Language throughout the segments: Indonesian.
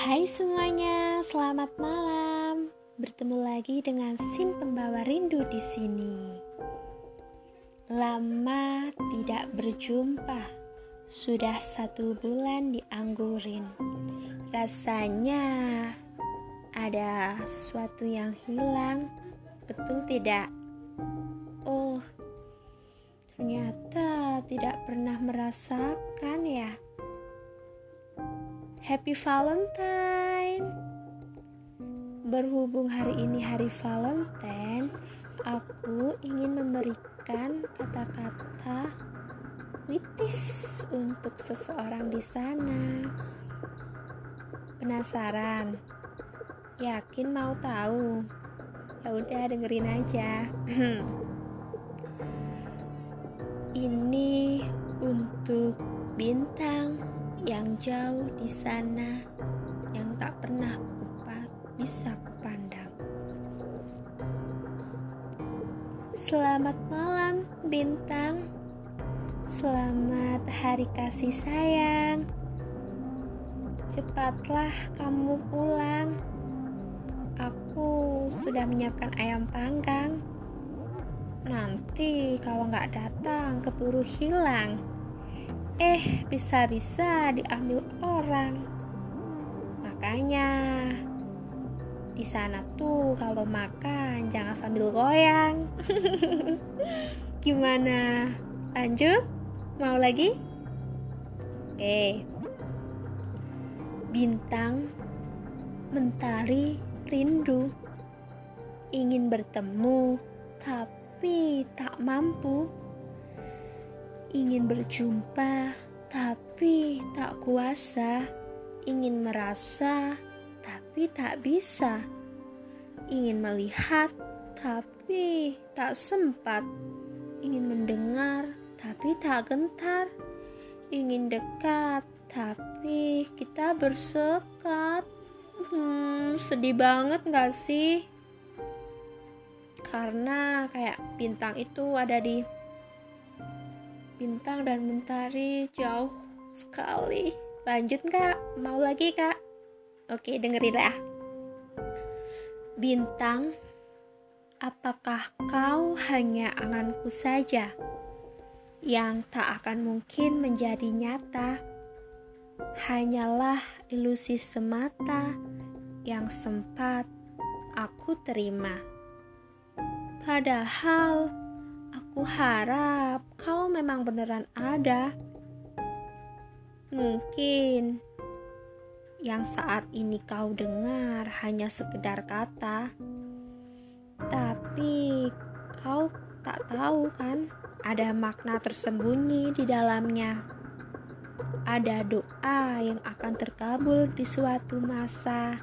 Hai semuanya, selamat malam. Bertemu lagi dengan Sin pembawa rindu di sini. Lama tidak berjumpa, sudah satu bulan dianggurin. Rasanya ada sesuatu yang hilang, betul tidak? Oh, ternyata tidak pernah merasakan ya. Happy Valentine. Berhubung hari ini hari Valentine, aku ingin memberikan kata-kata witis untuk seseorang di sana. Penasaran? Yakin mau tahu? Ya udah dengerin aja. ini untuk bintang yang jauh di sana yang tak pernah kupa bisa kupandang. Selamat malam bintang. Selamat hari kasih sayang. Cepatlah kamu pulang. Aku sudah menyiapkan ayam panggang. Nanti kalau nggak datang keburu hilang eh bisa-bisa diambil orang. Makanya di sana tuh kalau makan jangan sambil goyang. Gimana? Lanjut? Mau lagi? Oke. Bintang mentari rindu ingin bertemu tapi tak mampu ingin berjumpa, tapi tak kuasa, ingin merasa, tapi tak bisa, ingin melihat, tapi tak sempat, ingin mendengar, tapi tak gentar, ingin dekat, tapi kita bersekat. Hmm, sedih banget gak sih? Karena kayak bintang itu ada di bintang dan mentari jauh sekali. Lanjut nggak? Mau lagi kak? Oke dengerin lah. Bintang, apakah kau hanya anganku saja yang tak akan mungkin menjadi nyata? Hanyalah ilusi semata yang sempat aku terima. Padahal Aku harap kau memang beneran ada. Mungkin yang saat ini kau dengar hanya sekedar kata, tapi kau tak tahu kan ada makna tersembunyi di dalamnya. Ada doa yang akan terkabul di suatu masa.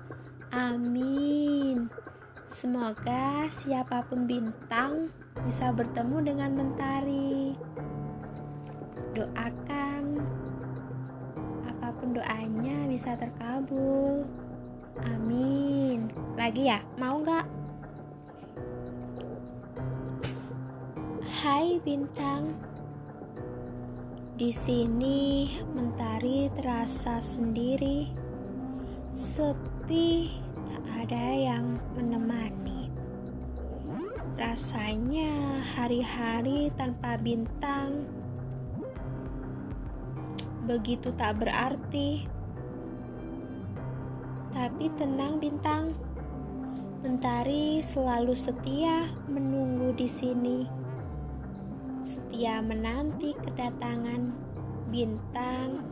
Amin. Semoga siapa pun bintang bisa bertemu dengan mentari. Doakan apa pun doanya bisa terkabul. Amin. Lagi ya, mau nggak? Hai bintang. Di sini mentari terasa sendiri, sepi ada yang menemani. Rasanya hari-hari tanpa bintang begitu tak berarti. Tapi tenang bintang, mentari selalu setia menunggu di sini. Setia menanti kedatangan bintang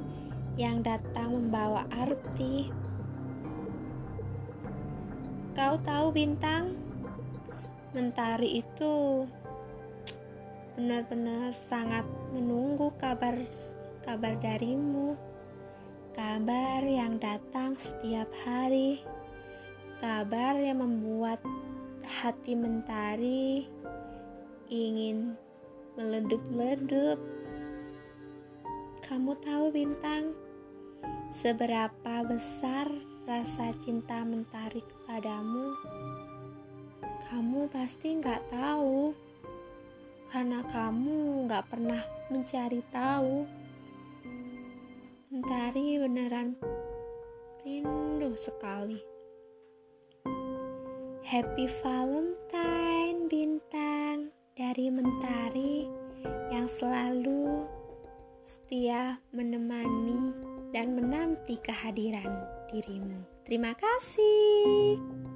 yang datang membawa arti Kau tahu bintang? Mentari itu benar-benar sangat menunggu kabar kabar darimu. Kabar yang datang setiap hari. Kabar yang membuat hati mentari ingin meledup-ledup. Kamu tahu bintang, seberapa besar rasa cinta mentari kepadamu, kamu pasti nggak tahu karena kamu nggak pernah mencari tahu. Mentari beneran rindu sekali. Happy Valentine bintang dari Mentari yang selalu setia menemani dan menanti kehadiran dirimu. Terima kasih.